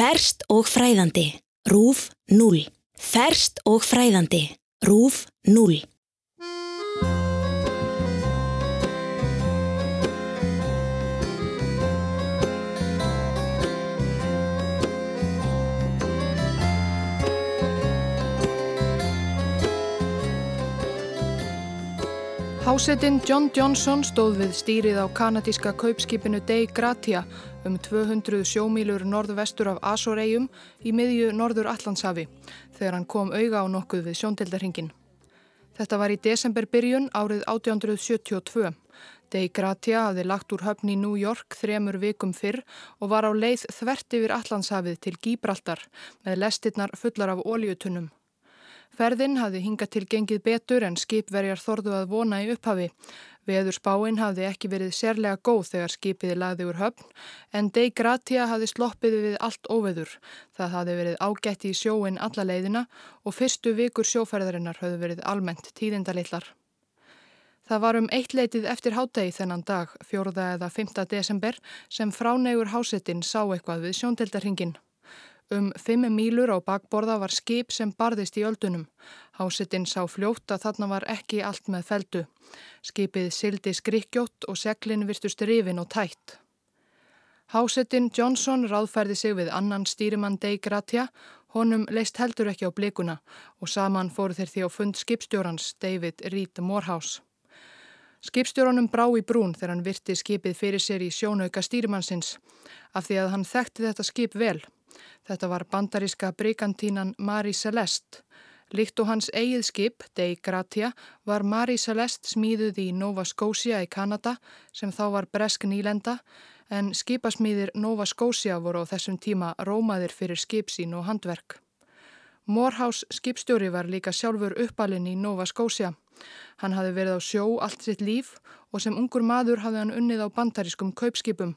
Ferst og fræðandi. Rúf 0. Ferst og fræðandi. Rúf 0. Hásettinn John Johnson stóð við stýrið á kanadíska kaupskipinu Dei Gratia um 200 sjómílur norðvestur af Asoregjum í miðju norður Allandshafi þegar hann kom auga á nokkuð við sjóndeldarhingin. Þetta var í desemberbyrjun árið 1872. Dei Gratia hafði lagt úr höfn í New York þremur vikum fyrr og var á leið þvert yfir Allandshafið til Gíbraltar með lestirnar fullar af ólíutunum. Ferðin hafði hingað til gengið betur en skipverjar þorðu að vona í upphafi. Veður spáinn hafði ekki verið sérlega góð þegar skipiði lagði úr höfn en Dei Gratia hafði sloppið við allt óveður. Það hafði verið ágætt í sjóin alla leiðina og fyrstu vikur sjóferðarinnar hafði verið almennt tíðindalitlar. Það var um eitt leitið eftir hátegi þennan dag, fjóruða eða 5. desember, sem fránegur hásettinn sá eitthvað við sjóndeldarhingin. Um fimm mílur á bakborða var skip sem barðist í öldunum. Hásettinn sá fljótt að þarna var ekki allt með feldu. Skipið sildi skrikkjótt og seglinn virtust rifin og tætt. Hásettinn Johnson ráðfærði sig við annan stýrimann Dei Gratia, honum leist heldur ekki á blikuna og saman fóru þeir því á fund skipstjórans David Reed Morehouse. Skipstjóranum brá í brún þegar hann virti skipið fyrir sér í sjónauka stýrimannsins af því að hann þekkti þetta skip vel. Þetta var bandaríska brigantínan Marie Celeste. Líkt og hans eigið skip, Dei Gratia, var Marie Celeste smíðuð í Nova Scotia í Kanada sem þá var bresk nýlenda en skipasmíðir Nova Scotia voru á þessum tíma rómaðir fyrir skipsín og handverk. Morehouse skipstjóri var líka sjálfur uppalinn í Nova Scotia. Hann hafi verið á sjó allt sitt líf og sem ungur maður hafi hann unnið á bandarískum kaupskipum.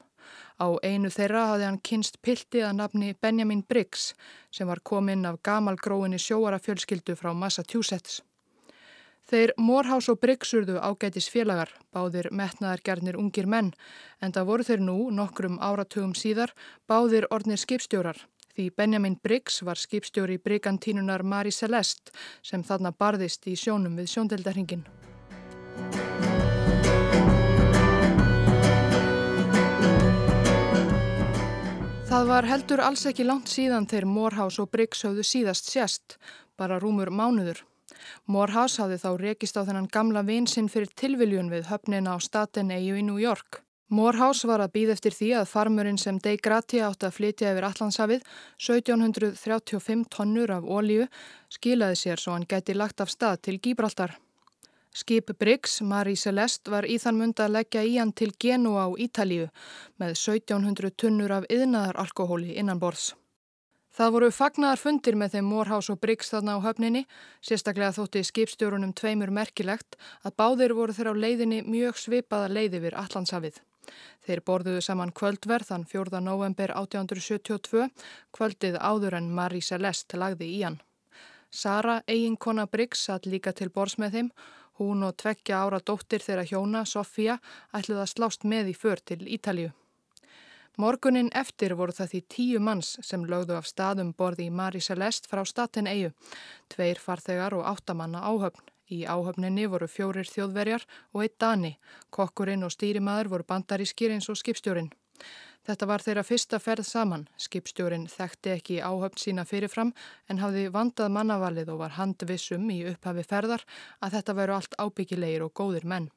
Á einu þeirra hafði hann kynst pilti að nafni Benjamin Briggs sem var kominn af gamalgróinni sjóarafjölskyldu frá Massachusetts. Þeir Morehouse og Briggs urðu ágætis félagar, báðir metnaðargerðnir ungir menn, en það voru þeir nú, nokkrum áratugum síðar, báðir ornir skipstjórar. Því Benjamin Briggs var skipstjóri brigantínunar Marie Celeste sem þarna barðist í sjónum við sjóndeldarhingin. Það var heldur alls ekki langt síðan þegar Morehouse og Briggs höfðu síðast sérst, bara rúmur mánuður. Morehouse hafði þá rekist á þennan gamla vinsinn fyrir tilviljun við höfnina á staten EU í New York. Morehouse var að býð eftir því að farmurinn sem Dei Gratia átti að flytja yfir Allandshafið, 1735 tonnur af ólíu, skilaði sér svo hann gæti lagt af stað til Gíbraltar. Skip Briggs, Marie Celeste, var í þann mund að leggja í hann til Genua á Ítalíu með 1700 tunnur af yðnaðaralkohóli innan borðs. Það voru fagnar fundir með þeim Morehouse og Briggs þarna á höfninni, sérstaklega þótti skipstjórunum tveimur merkilegt að báðir voru þeirra á leiðinni mjög svipaða leiði við Allandshafið. Þeir borðuðu saman kvöldverð þann 4. november 1872, kvöldið áður en Marie Celeste lagði í hann. Sara, eiginkona Briggs, satt líka til borðs með þeim Hún og tveggja ára dóttir þeirra hjóna, Sofía, ætluð að slást með í för til Ítalju. Morgunin eftir voru það því tíu manns sem lögðu af staðum borði í Mari Celeste frá statin eigu, tveir farþegar og áttamanna áhöfn. Í áhöfninni voru fjórir þjóðverjar og eitt dani, kokkurinn og stýrimaður voru bandarískir eins og skipstjórin. Þetta var þeirra fyrsta ferð saman. Skipstjórin þekkti ekki áhöfn sína fyrirfram en hafði vandað mannavalið og var handvissum í upphafi ferðar að þetta veru allt ábyggilegir og góðir menn.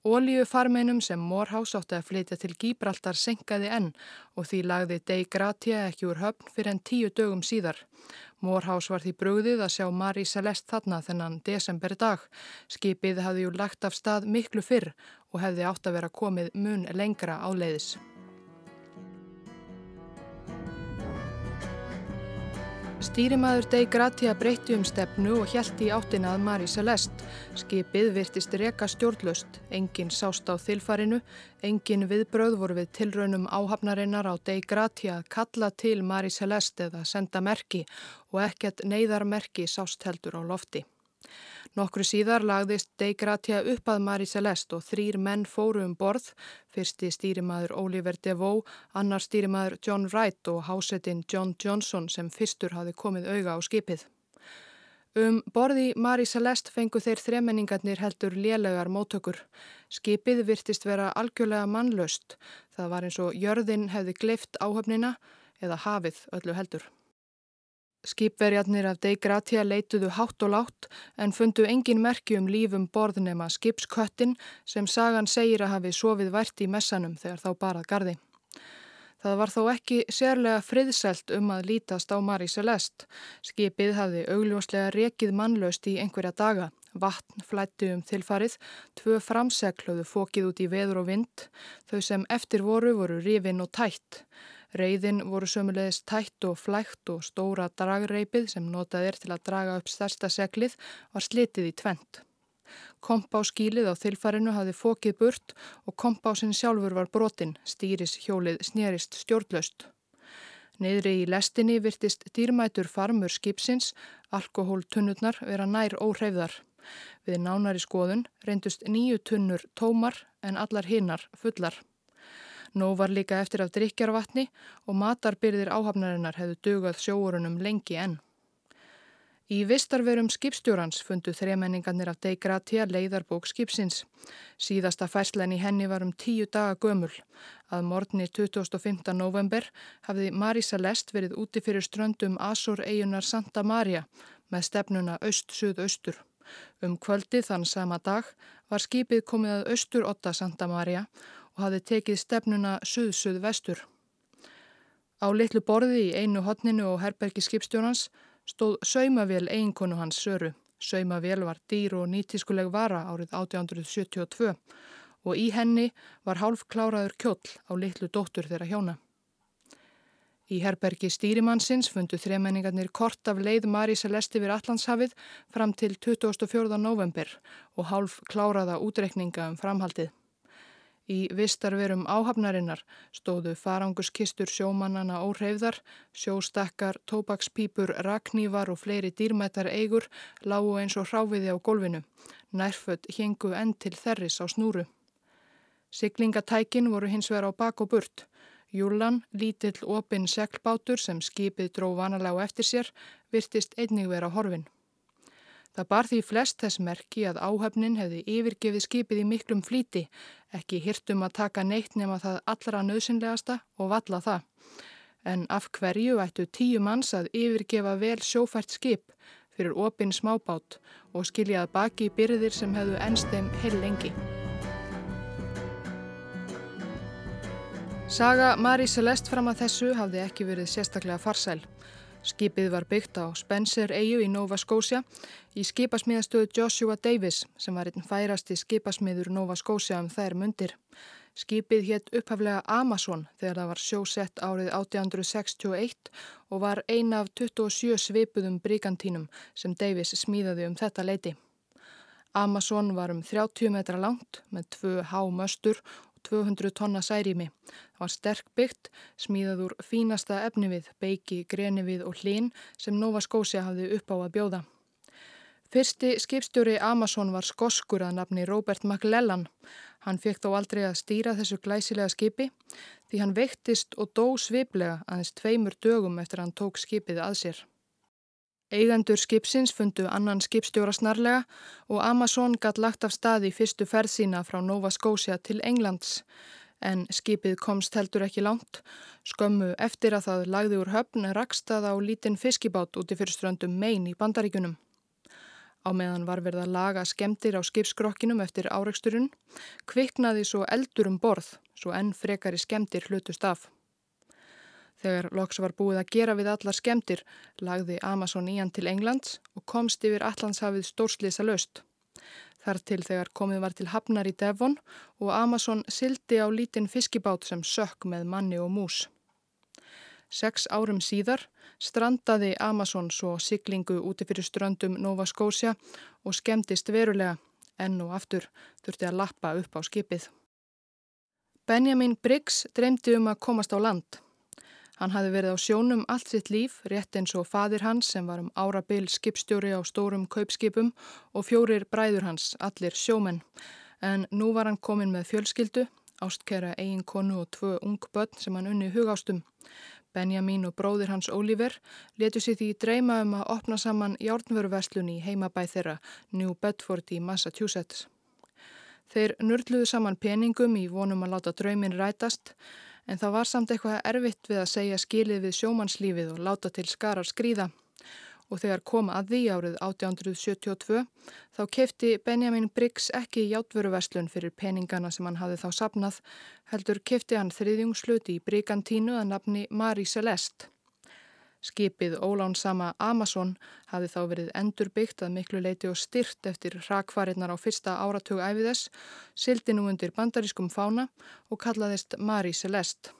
Ólíu farmeinum sem Morehouse átti að flytja til Gíbraltar senkaði enn og því lagði Dei Gratia ekki úr höfn fyrir enn tíu dögum síðar. Morehouse var því brugðið að sjá Marie Celeste þarna þennan desember dag. Skipið hafði jú lagt af stað miklu fyrr og hefði átt að vera komið mun lengra áleiðis. Stýrimaður Dei Gratia breytti um stefnu og hjælti í áttina að Marie Celeste. Skipið virtist reka stjórnlöst, enginn sást á þilfarinu, enginn viðbröð voru við tilraunum áhafnarinnar á Dei Gratia að kalla til Marie Celeste eða senda merki og ekkert neyðarmerki sást heldur á lofti. Nokkru síðar lagðist Dei Gratia upp að Marie Celeste og þrýr menn fóru um borð, fyrsti stýrimaður Oliver DeVoe, annar stýrimaður John Wright og hásettinn John Johnson sem fyrstur hafi komið auga á skipið. Um borði Marie Celeste fengu þeir þremenningarnir heldur lélegar móttökur. Skipið virtist vera algjörlega mannlaust. Það var eins og jörðin hefði gleift áhöfnina eða hafið öllu heldur. Skipverjarnir af Dei Gratia leituðu hátt og látt en fundu engin merki um lífum borðnema skipsköttin sem sagan segir að hafi sofið vært í messanum þegar þá barað gardi. Það var þó ekki sérlega friðselt um að lítast á Marie Celeste. Skipið hafði augljóslega rekið mannlaust í einhverja daga. Vatn flætti um tilfarið, tvö framseglöðu fókið út í veður og vind, þau sem eftir voru voru rifin og tætt. Reyðin voru sömulegis tætt og flægt og stóra dragreipið sem notað er til að draga upp stærsta seglið var slitið í tvent. Kompáskílið á þilfarinu hafði fókið burt og kompásinn sjálfur var brotin, stýris hjólið snérist stjórnlaust. Neðri í lestinni virtist dýrmætur farmur skipsins, alkohóltunnurnar vera nær óhreyfðar. Við nánari skoðun reyndust nýju tunnur tómar en allar hinnar fullar. Nó var líka eftir af drikjarvatni og matarbyrðir áhafnarinnar hefðu dugað sjóurunum lengi enn. Í vistarverum skipstjórans fundu þremenningarnir af Deigratia leiðarbók skipsins. Síðasta færslen í henni var um tíu daga gömul. Að morgni 25. november hafði Marisa Lest verið úti fyrir ströndum Asur eigunar Santa Maria með stefnuna öst-suð-östur. Um kvöldi þann sama dag var skipið komið að östur-otta Santa Maria og hafði tekið stefnuna suð-suð-vestur. Á litlu borði í einu hotninu og herbergi skipstjónans stóð saumavél eiginkonu hans Söru. Saumavél var dýr og nýtískuleg vara árið 1872 og í henni var hálf kláraður kjóll á litlu dóttur þeirra hjóna. Í herbergi stýrimannsins fundu þremenningarnir kort af leið Mari Celeste við Allandshafið fram til 24. november og hálf kláraða útrekninga um framhaldið. Í vistarverum áhafnarinnar stóðu faranguskistur sjómannana óhreyfðar, sjóstakkar, tópakspípur, raknívar og fleiri dýrmættar eigur lágu eins og hráfiði á gólfinu. Nærfödd hengu enn til þerris á snúru. Siglingatækin voru hins vegar á bak og burt. Júlan, lítill opinn seglbátur sem skipið dró vanalega eftir sér, virtist einnig vera horfin. Það bar því flest þess merki að áhöfnin hefði yfirgefið skipið í miklum flíti, ekki hirtum að taka neitt nema það allra nöðsynlegasta og valla það. En af hverju ættu tíu manns að yfirgefa vel sjófært skip fyrir opinn smábát og skiljað baki byrðir sem hefðu ennsteim heil lengi. Saga Marie Celeste fram að þessu hafði ekki verið sérstaklega farsæl. Skipið var byggt á Spencer Eyju í Nova Scotia í skipasmíðastöðu Joshua Davis sem var einn færasti skipasmíður Nova Scotia um þær mundir. Skipið hétt upphaflega Amazon þegar það var sjósett árið 1861 og var eina af 27 svipuðum brigantínum sem Davis smíðaði um þetta leiti. Amazon var um 30 metra langt með tvö hámöstur 200 tonna særými. Það var sterk byggt, smíðað úr fínasta efni við, beiki, greni við og hlín sem Nova Scotia hafði upp á að bjóða. Fyrsti skipstjóri Amazon var skoskur að nafni Robert McLellan. Hann fekk þó aldrei að stýra þessu glæsilega skipi því hann veiktist og dó sviplega aðeins tveimur dögum eftir hann tók skipið að sér. Eigendur skipsins fundu annan skipstjóra snarlega og Amazon gatt lagt af staði fyrstu ferð sína frá Nova Scotia til Englands en skipið komst heldur ekki langt. Skömmu eftir að það lagði úr höfn rakstað á lítinn fiskibát úti fyrir ströndum Maine í bandaríkunum. Á meðan var verið að laga skemdir á skipskrokkinum eftir áreiksturinn, kviknaði svo eldur um borð, svo enn frekari skemdir hlutust af. Þegar Loks var búið að gera við allar skemdir lagði Amazon í hann til Englands og komst yfir Allandshafið stórslýsa löst. Þar til þegar komið var til Hafnar í Devon og Amazon sildi á lítinn fiskibát sem sökk með manni og mús. Seks árum síðar strandaði Amazon svo siglingu úti fyrir ströndum Nova Scotia og skemmtist verulega enn og aftur þurfti að lappa upp á skipið. Benjamin Briggs dreymdi um að komast á land. Hann hafi verið á sjónum allt sitt líf, rétt eins og fadir hans sem var um árabil skipstjóri á stórum kaupskipum og fjórir bræður hans, allir sjómenn. En nú var hann komin með fjölskyldu, ástkera eigin konu og tvö ung börn sem hann unni hugástum. Benjamin og bróðir hans Oliver letu sér því dreyma um að opna saman járnvöruverslun í heimabæð þeirra New Bedford í Massachusetts. Þeir nördluðu saman peningum í vonum að láta draumin rætast en það var samt eitthvað erfitt við að segja skilið við sjómannslífið og láta til skarar skrýða. Og þegar kom að því árið 1872 þá kefti Benjamin Briggs ekki játveruverslun fyrir peningana sem hann hafði þá sapnað, heldur kefti hann þriðjungsluti í Brigantínu að nafni Marie Celeste. Skipið ólánsama Amazon hafi þá verið endurbyggt að miklu leiti og styrt eftir rakvarinnar á fyrsta áratug æfiðess, sildi nú undir bandarískum fána og kallaðist Marie Celeste.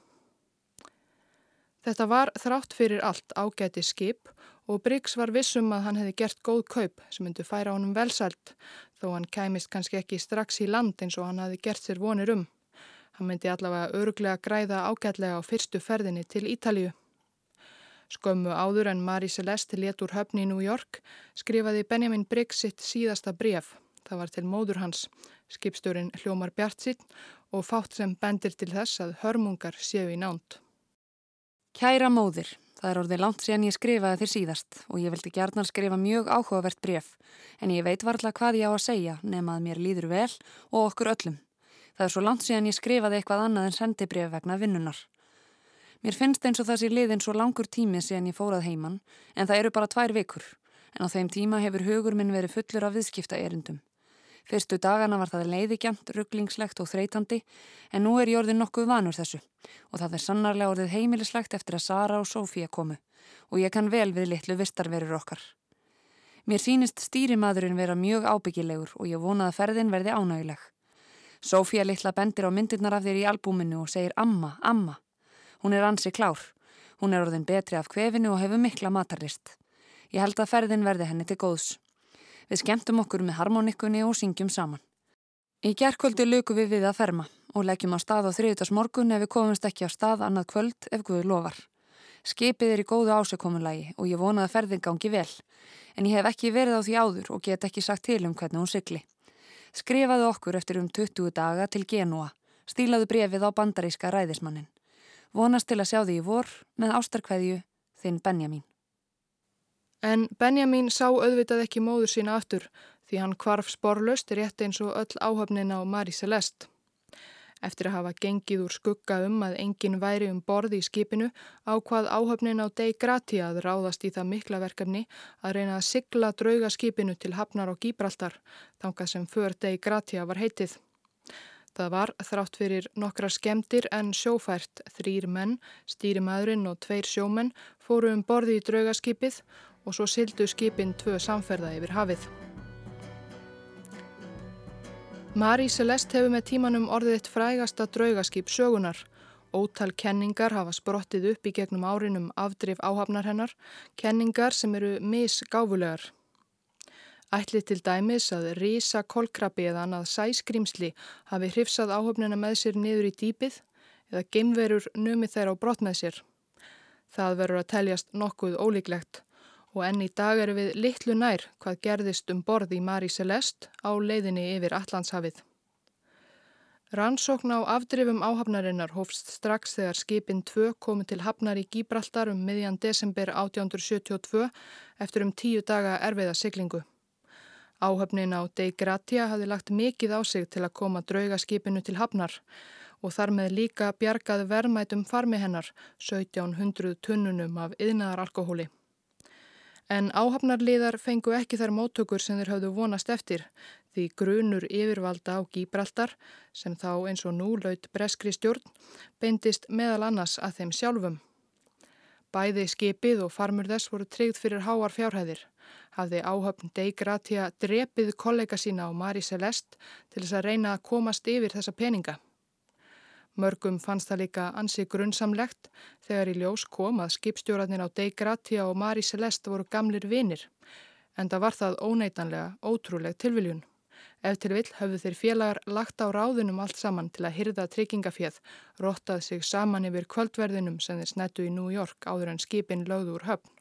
Þetta var þrátt fyrir allt ágæti skip og Briggs var vissum að hann hefði gert góð kaup sem myndi færa honum velsælt þó hann kæmist kannski ekki strax í land eins og hann hefði gert sér vonir um. Hann myndi allavega öruglega græða ágætlega á fyrstu ferðinni til Ítalju. Skömmu áður en Marie Celeste létt úr höfni í New York skrifaði Benjamin Briggs sitt síðasta bref. Það var til móður hans, skipstjórin Hljómar Bjartsitt og fátt sem bendir til þess að hörmungar séu í nánt. Kæra móðir, það er orðið langt síðan ég skrifaði þér síðast og ég vildi gerðnar skrifa mjög áhugavert bref en ég veit varðla hvað ég á að segja nema að mér líður vel og okkur öllum. Það er svo langt síðan ég skrifaði eitthvað annað en sendi bref vegna vinnunar. Mér finnst eins og það sé liðin svo langur tími síðan ég fórað heimann en það eru bara tvær vikur en á þeim tíma hefur hugur minn verið fullur af viðskipta erindum. Fyrstu dagana var það leiðigjant, rugglingslegt og þreytandi en nú er ég orðið nokkuð vanur þessu og það er sannarlega orðið heimilislegt eftir að Sara og Sofía komu og ég kann vel við litlu vistarverur okkar. Mér sínist stýrimadurinn vera mjög ábyggilegur og ég vona að ferðin verði ánægileg. Sofía litla bendir á myndirnar af þér í albúminu og segir amma, amma. Hún er ansi klár. Hún er orðin betri af kvefinu og hefur mikla matarlist. Ég held að ferðin verði henni til góðs. Við skemmtum okkur með harmonikunni og syngjum saman. Í gerðkvöldi luku við við að ferma og leggjum á stað á þriðutags morgun ef við komumst ekki á stað annað kvöld ef Guður lofar. Skipið er í góðu ásökomunlægi og ég vonaði að ferðin gangi vel, en ég hef ekki verið á því áður og get ekki sagt til um hvernig hún sykli. Skrifaðu okkur eftir um 20 daga til Genua, stílaðu brefið á bandaríska ræðismannin. Vonast til að sjá því í vor með ástarkveðju þinn Benjamin. En Benjamin sá auðvitað ekki móður sína aftur því hann kvarf sporlaust rétt eins og öll áhöfnin á Marie Celeste. Eftir að hafa gengið úr skugga um að enginn væri um borði í skipinu ákvað áhöfnin á Dei Gratia að ráðast í það mikla verkefni að reyna að sigla drauga skipinu til Hafnar og Gíbraltar, þangað sem för Dei Gratia var heitið. Það var þrátt fyrir nokkra skemdir en sjófært þrýr menn, stýrimaðurinn og tveir sjómenn fóru um borði í draugaskipið og svo sildu skipin tvö samferða yfir hafið. Marie Celeste hefur með tímanum orðið eitt frægasta draugaskip sögunar. Ótal kenningar hafa sprottið upp í gegnum árinum afdrif áhafnar hennar, kenningar sem eru misgáfulegar. Ætli til dæmis að rísa kolkrabi eða annað sæskrimsli hafi hrifsað áhöfnina með sér niður í dýpið eða gemverur numið þeirra á brott með sér. Það verður að teljast nokkuð ólíklegt og enn í dag eru við litlu nær hvað gerðist um borð í Marie Celeste á leiðinni yfir Allandshafið. Rannsókn á afdrifum áhafnarinnar hófst strax þegar skipin 2 komu til hafnar í Gíbraltar um miðjan desember 1872 eftir um tíu daga erfiða siglingu. Áhöfnin á Dei Gratia hafði lagt mikið á sig til að koma draugaskipinu til hafnar og þar með líka bjargað verðmætum farmi hennar 1700 tunnunum af yðnaðaralkohóli. En áhafnarliðar fengu ekki þær móttökur sem þeir hafðu vonast eftir því grunur yfirvalda á Gíbraltar sem þá eins og nú laut breskri stjórn beindist meðal annars að þeim sjálfum. Bæði skipið og farmur þess voru tryggð fyrir háar fjárhæðir hafði áhöfn Deigratia drepið kollega sína á Marie Celeste til þess að reyna að komast yfir þessa peninga. Mörgum fannst það líka ansi grunnsamlegt þegar í ljós kom að skipstjóratnir á Deigratia og Marie Celeste voru gamlir vinir en það var það óneitanlega ótrúleg tilviljun. Ef til vill höfðu þeir félagar lagt á ráðunum allt saman til að hyrða tryggingafjöð, rottað sig saman yfir kvöldverðinum sem þeir snettu í New York áður en skipin lögðu úr höfn.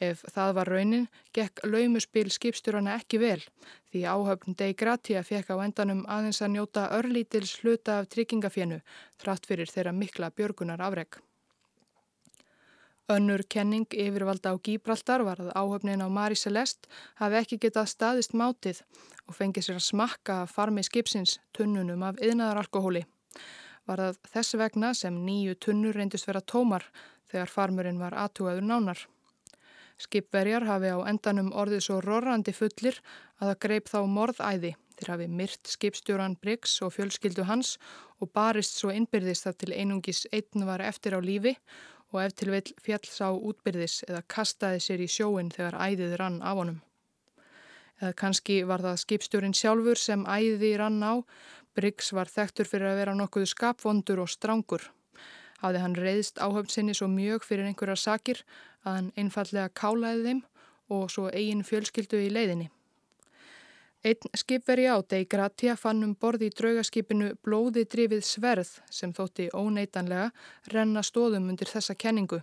Ef það var raunin, gekk laumuspil skipstjórana ekki vel því áhöfn Dei Gratia fekk á endanum aðeins að njóta örlítils hluta af tryggingafjönu þrátt fyrir þeirra mikla björgunar afreg. Önnur kenning yfirvalda á Gíbraltar var að áhöfnin á Mari Celeste hafi ekki getað staðist mátið og fengið sér að smakka farmi skipsins tunnunum af yðnaðaralkohóli. Var það þess vegna sem nýju tunnur reyndist vera tómar þegar farmurinn var aðtúaður nánar. Skipverjar hafi á endanum orðið svo rorrandi fullir að það greip þá morðæði. Þeir hafi myrt skipstjóran Briggs og fjölskyldu hans og barist svo innbyrðist þar til einungis einn var eftir á lífi og ef til vill fjall sá útbyrðis eða kastaði sér í sjóin þegar æðið rann af honum. Eða kannski var það skipstjórin sjálfur sem æði rann á, Briggs var þekktur fyrir að vera nokkuð skapvondur og strángur. Hafði hann reyðst áhöfn sinni svo mjög fyrir einhverjar sakir að hann einfallega kálaði þeim og svo eigin fjölskyldu í leiðinni. Einn skipveri á deg Gratia fann um borði í draugaskipinu blóði drifið sverð sem þótti óneitanlega renna stóðum undir þessa kenningu.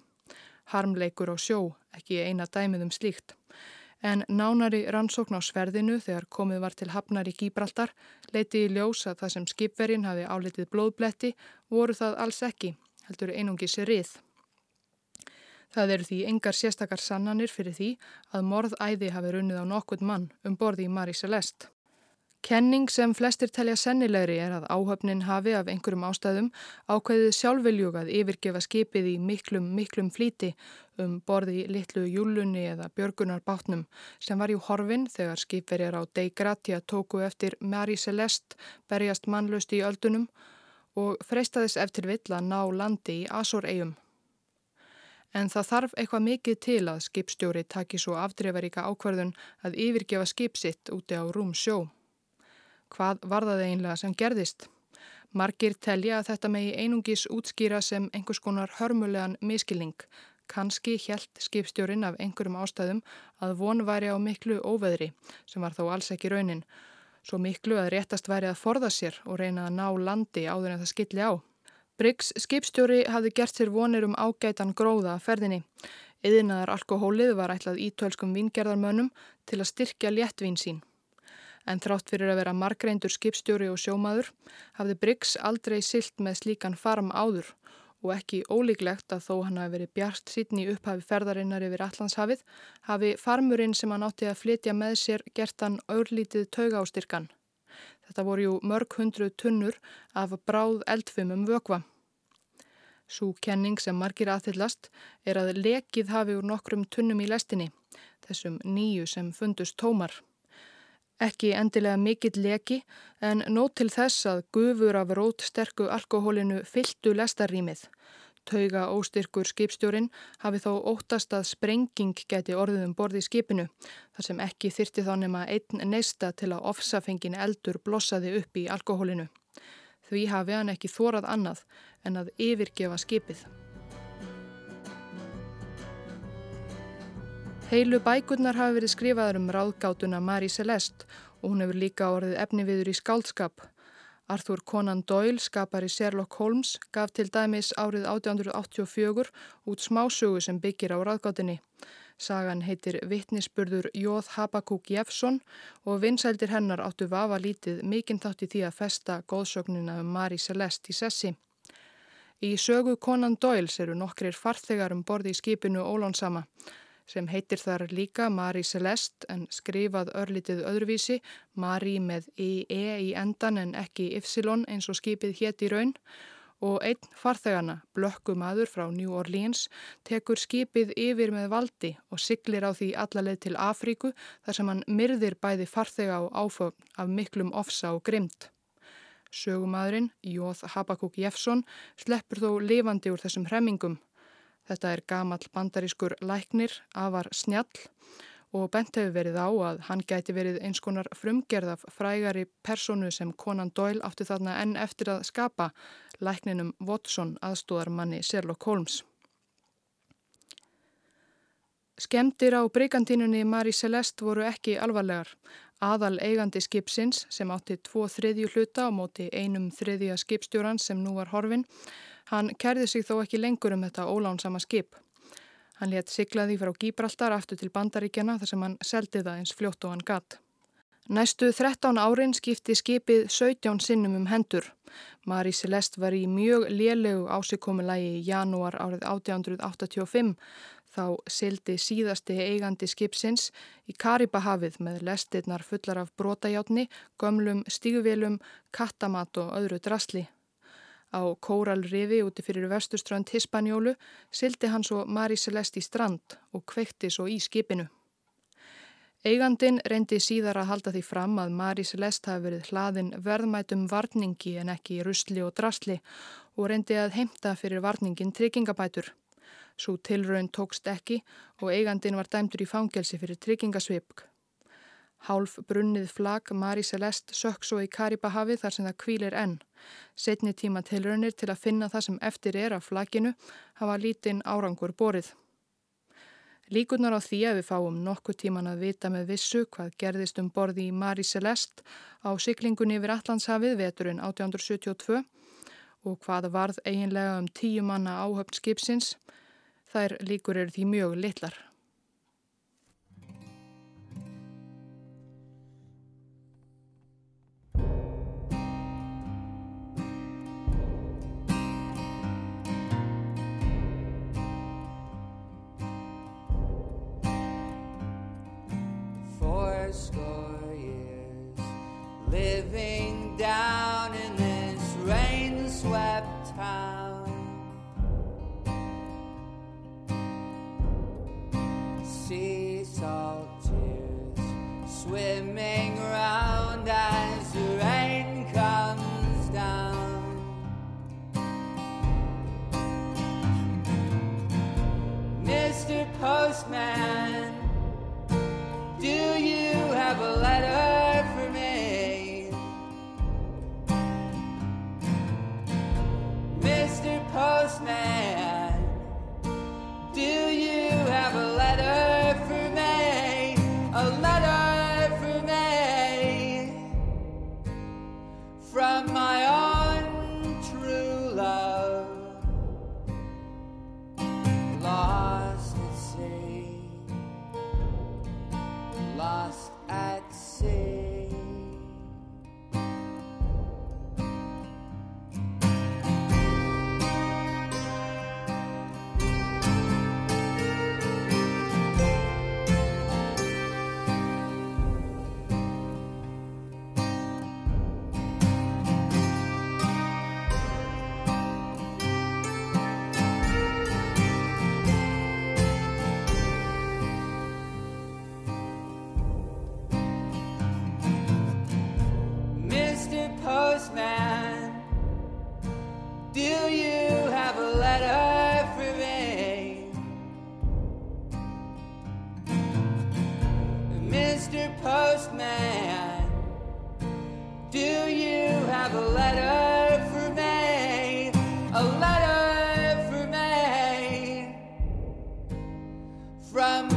Harmleikur á sjó, ekki eina dæmið um slíkt. En nánari rannsókn á sverðinu þegar komið var til hafnar í Gíbraltar leiti í ljós að það sem skipverin hafi álitið blóðbletti voru það alls ekki, heldur einungis rið. Það eru því engar sérstakar sannanir fyrir því að morðæði hafi runnið á nokkund mann um borði í Marie Celeste. Kenning sem flestir telja sennilegri er að áhöfnin hafi af einhverjum ástæðum ákveðið sjálfveljúgað yfirgefa skipið í miklum, miklum flíti um borði í litlu júlunni eða björgunarbátnum sem var í horfin þegar skipverjar á Dei Gratia tóku eftir Marie Celeste berjast mannlust í öldunum og freistaðis eftir vill að ná landi í Azor-eigum. En það þarf eitthvað mikið til að skipstjóri taki svo afdreifaríka ákvarðun að yfirgefa skipsitt úti á rúm sjó. Hvað var það einlega sem gerðist? Margir telja að þetta megi einungis útskýra sem einhvers konar hörmulegan miskilning. Kanski helt skipstjórin af einhverjum ástæðum að von væri á miklu óveðri sem var þó alls ekki raunin. Svo miklu að réttast væri að forða sér og reyna að ná landi áður en það skilli á. Briggs skipstjóri hafði gert sér vonir um ágætan gróða að ferðinni. Yðinaðar alkohólið var ætlað ítölskum vingerðarmönnum til að styrkja léttvín sín. En þrátt fyrir að vera margreindur skipstjóri og sjómaður hafði Briggs aldrei silt með slíkan farm áður og ekki ólíklegt að þó hann hafi verið bjart sítn í upphafi ferðarinnar yfir Allandshafið hafi farmurinn sem hann átti að flytja með sér gert hann örlítið tauga ástyrkan. Þetta voru jú mörg hundru tunnur af bráð eldfumum vökva. Sú kenning sem margir aðhyllast er að lekið hafi úr nokkrum tunnum í lestinni, þessum nýju sem fundust tómar. Ekki endilega mikill leki en nót til þess að gufur af rótsterku alkohólinu fylltu lestarrýmið Tauga óstyrkur skipstjórin hafi þó óttast að sprenging geti orðið um borði skipinu þar sem ekki þyrti þá nema einn neista til að ofsafengin eldur blossaði upp í alkohólinu. Því hafi hann ekki þórað annað en að yfirgefa skipið. Heilu bækurnar hafi verið skrifaður um ráðgátuna Marie Celeste og hún hefur líka orðið efni viður í skáldskap. Arthur Conan Doyle, skapari Sherlock Holmes, gaf til dæmis árið 1884 út smásögu sem byggir á raðgátinni. Sagan heitir Vittnisspurður Jóð Habakúk Jefsson og vinsældir hennar áttu vafa lítið mikinn þátt í því að festa góðsögnuna um Marie Celeste í sessi. Í sögu Conan Doyle eru nokkrir farþegar um borði í skipinu Ólánsama sem heitir þar líka Marie Celeste en skrifað örlitið öðruvísi, Marie með IE í endan en ekki Ypsilon eins og skipið hétt í raun og einn farþegana, blökkumadur frá New Orleans, tekur skipið yfir með valdi og siglir á því allarleið til Afríku þar sem hann myrðir bæði farþega og áfögn af miklum ofsa og grymt. Sögumadurinn, Jóð Habakuk Jefsson, sleppur þó lifandi úr þessum hremmingum Þetta er gamal bandarískur læknir, afar snjall og bent hefur verið á að hann gæti verið eins konar frumgerð af frægari personu sem Conan Doyle átti þarna enn eftir að skapa, lækninum Watson aðstóðarmanni Sherlock Holmes. Skemdir á breykantinunni Marie Celeste voru ekki alvarlegar. Aðal eigandi skipsins sem átti tvo þriðju hluta á móti einum þriðja skipstjóran sem nú var horfin, hann kærði sig þó ekki lengur um þetta ólánsama skip. Hann létt siglaði frá Gíbraltar aftur til Bandaríkjana þar sem hann seldi það eins fljótt og hann gatt. Næstu 13 árin skipti skipið 17 sinnum um hendur. Marie Celeste var í mjög lélegu ásikommulagi í janúar árið 1885 þá sildi síðasti eigandi skipsins í Karibahafið með lestirnar fullar af brotajátni, gömlum, stíguvelum, kattamat og öðru drasli. Á Kóralrifi úti fyrir vestuströnd Hispanjólu sildi hann svo Marie Celeste í strand og kveikti svo í skipinu. Eigandin reyndi síðar að halda því fram að Maris Lest hafi verið hlaðin verðmætum varningi en ekki rusli og drasli og reyndi að heimta fyrir varningin tryggingabætur. Svo tilraun tókst ekki og eigandin var dæmtur í fangelsi fyrir tryggingasvipk. Hálf brunnið flag Maris Lest sökk svo í Karibahafið þar sem það kvílir enn. Setni tíma tilraunir til að finna það sem eftir er af flaginu hafa lítinn árangur borið. Líkunar á því að við fáum nokkuð tíman að vita með vissu hvað gerðist um borði í Mari Celeste á syklingunni yfir Allandshafið veturinn 1872 og hvað varð eiginlega um tíu manna áhöfn skipsins, þær líkur eru því mjög litlar. Score years living down in this rain-swept town. Sea salt tears swimming around as the rain comes down. Mr. Postman? Have a letter from